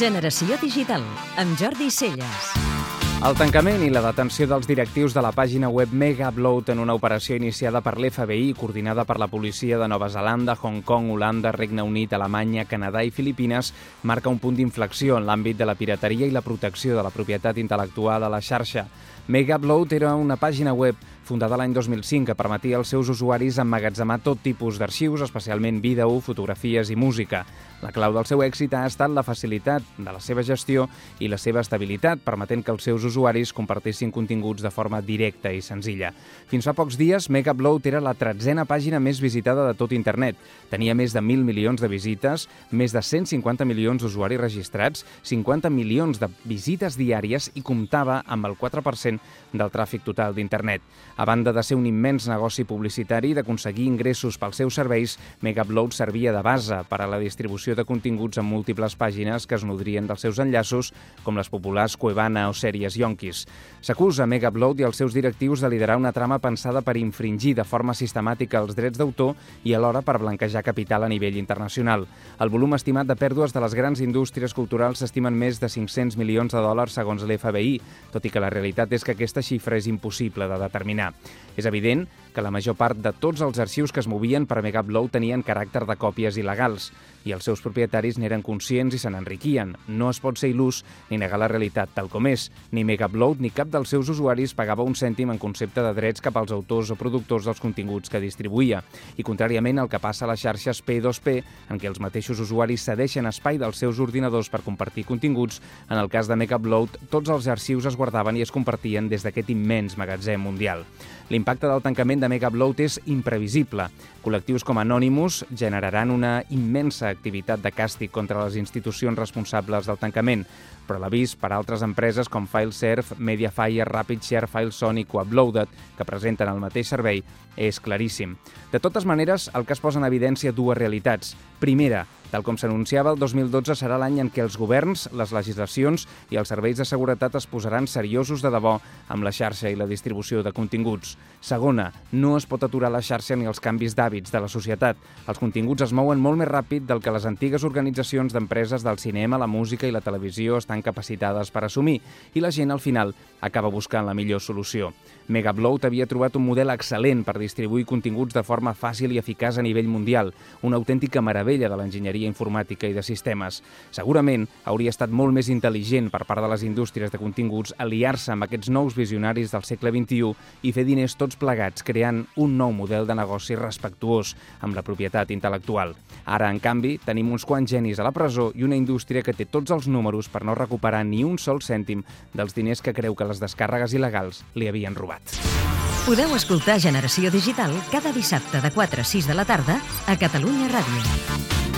Generació Digital, amb Jordi Celles. El tancament i la detenció dels directius de la pàgina web Mega Upload en una operació iniciada per l'FBI, coordinada per la policia de Nova Zelanda, Hong Kong, Holanda, Regne Unit, Alemanya, Canadà i Filipines, marca un punt d'inflexió en l'àmbit de la pirateria i la protecció de la propietat intel·lectual a la xarxa. Mega Upload era una pàgina web fundada l'any 2005, que permetia als seus usuaris emmagatzemar tot tipus d'arxius, especialment vídeo, fotografies i música. La clau del seu èxit ha estat la facilitat de la seva gestió i la seva estabilitat, permetent que els seus usuaris compartissin continguts de forma directa i senzilla. Fins fa pocs dies, Megaupload era la tretzena pàgina més visitada de tot internet. Tenia més de 1.000 milions de visites, més de 150 milions d'usuaris registrats, 50 milions de visites diàries i comptava amb el 4% del tràfic total d'internet. A banda de ser un immens negoci publicitari i d'aconseguir ingressos pels seus serveis, Megaupload servia de base per a la distribució de continguts en múltiples pàgines que es nodrien dels seus enllaços, com les populars Cuevana o sèries Yonkis. S'acusa Megaupload i els seus directius de liderar una trama pensada per infringir de forma sistemàtica els drets d'autor i alhora per blanquejar capital a nivell internacional. El volum estimat de pèrdues de les grans indústries culturals s'estimen més de 500 milions de dòlars segons l'FBI, tot i que la realitat és que aquesta xifra és impossible de determinar. És evident que la major part de tots els arxius que es movien per Megaupload tenien caràcter de còpies il·legals i els seus propietaris n'eren conscients i se n'enriquien. No es pot ser il·lús ni negar la realitat tal com és. Ni Megaupload ni cap dels seus usuaris pagava un cèntim en concepte de drets cap als autors o productors dels continguts que distribuïa. I contràriament al que passa a les xarxes P2P, en què els mateixos usuaris cedeixen espai dels seus ordinadors per compartir continguts, en el cas de Megaupload, tots els arxius es guardaven i es compartien des d'aquest immens magatzem mundial. L'impacte del tancament de Megaupload és imprevisible. Col·lectius com Anonymous generaran una immensa activitat de càstig contra les institucions responsables del tancament, però l'avís per a altres empreses com FileServe, Mediafire, RapidShare, FileSonic o Uploaded, que presenten el mateix servei, és claríssim. De totes maneres, el cas posa en evidència dues realitats. Primera, tal com s'anunciava, el 2012 serà l'any en què els governs, les legislacions i els serveis de seguretat es posaran seriosos de debò amb la xarxa i la distribució de continguts. Segona, no es pot aturar la xarxa ni els canvis d'hàbits de la societat. Els continguts es mouen molt més ràpid del que les antigues organitzacions d'empreses del cinema, la música i la televisió estan capacitades per assumir, i la gent, al final, acaba buscant la millor solució. Megaupload havia trobat un model excel·lent per distribuir continguts de forma fàcil i eficaç a nivell mundial, una autèntica meravella de l'enginyeria informàtica i de sistemes. Segurament hauria estat molt més intel·ligent per part de les indústries de continguts aliar-se amb aquests nous visionaris del segle XXI i fer diners tots plegats creant un nou model de negoci respectuós amb la propietat intel·lectual. Ara, en canvi, tenim uns quants genis a la presó i una indústria que té tots els números per no recuperar ni un sol cèntim dels diners que creu que les descàrregues il·legals li havien robat. Podeu escoltar Generació Digital cada dissabte de 4 a 6 de la tarda a Catalunya Ràdio.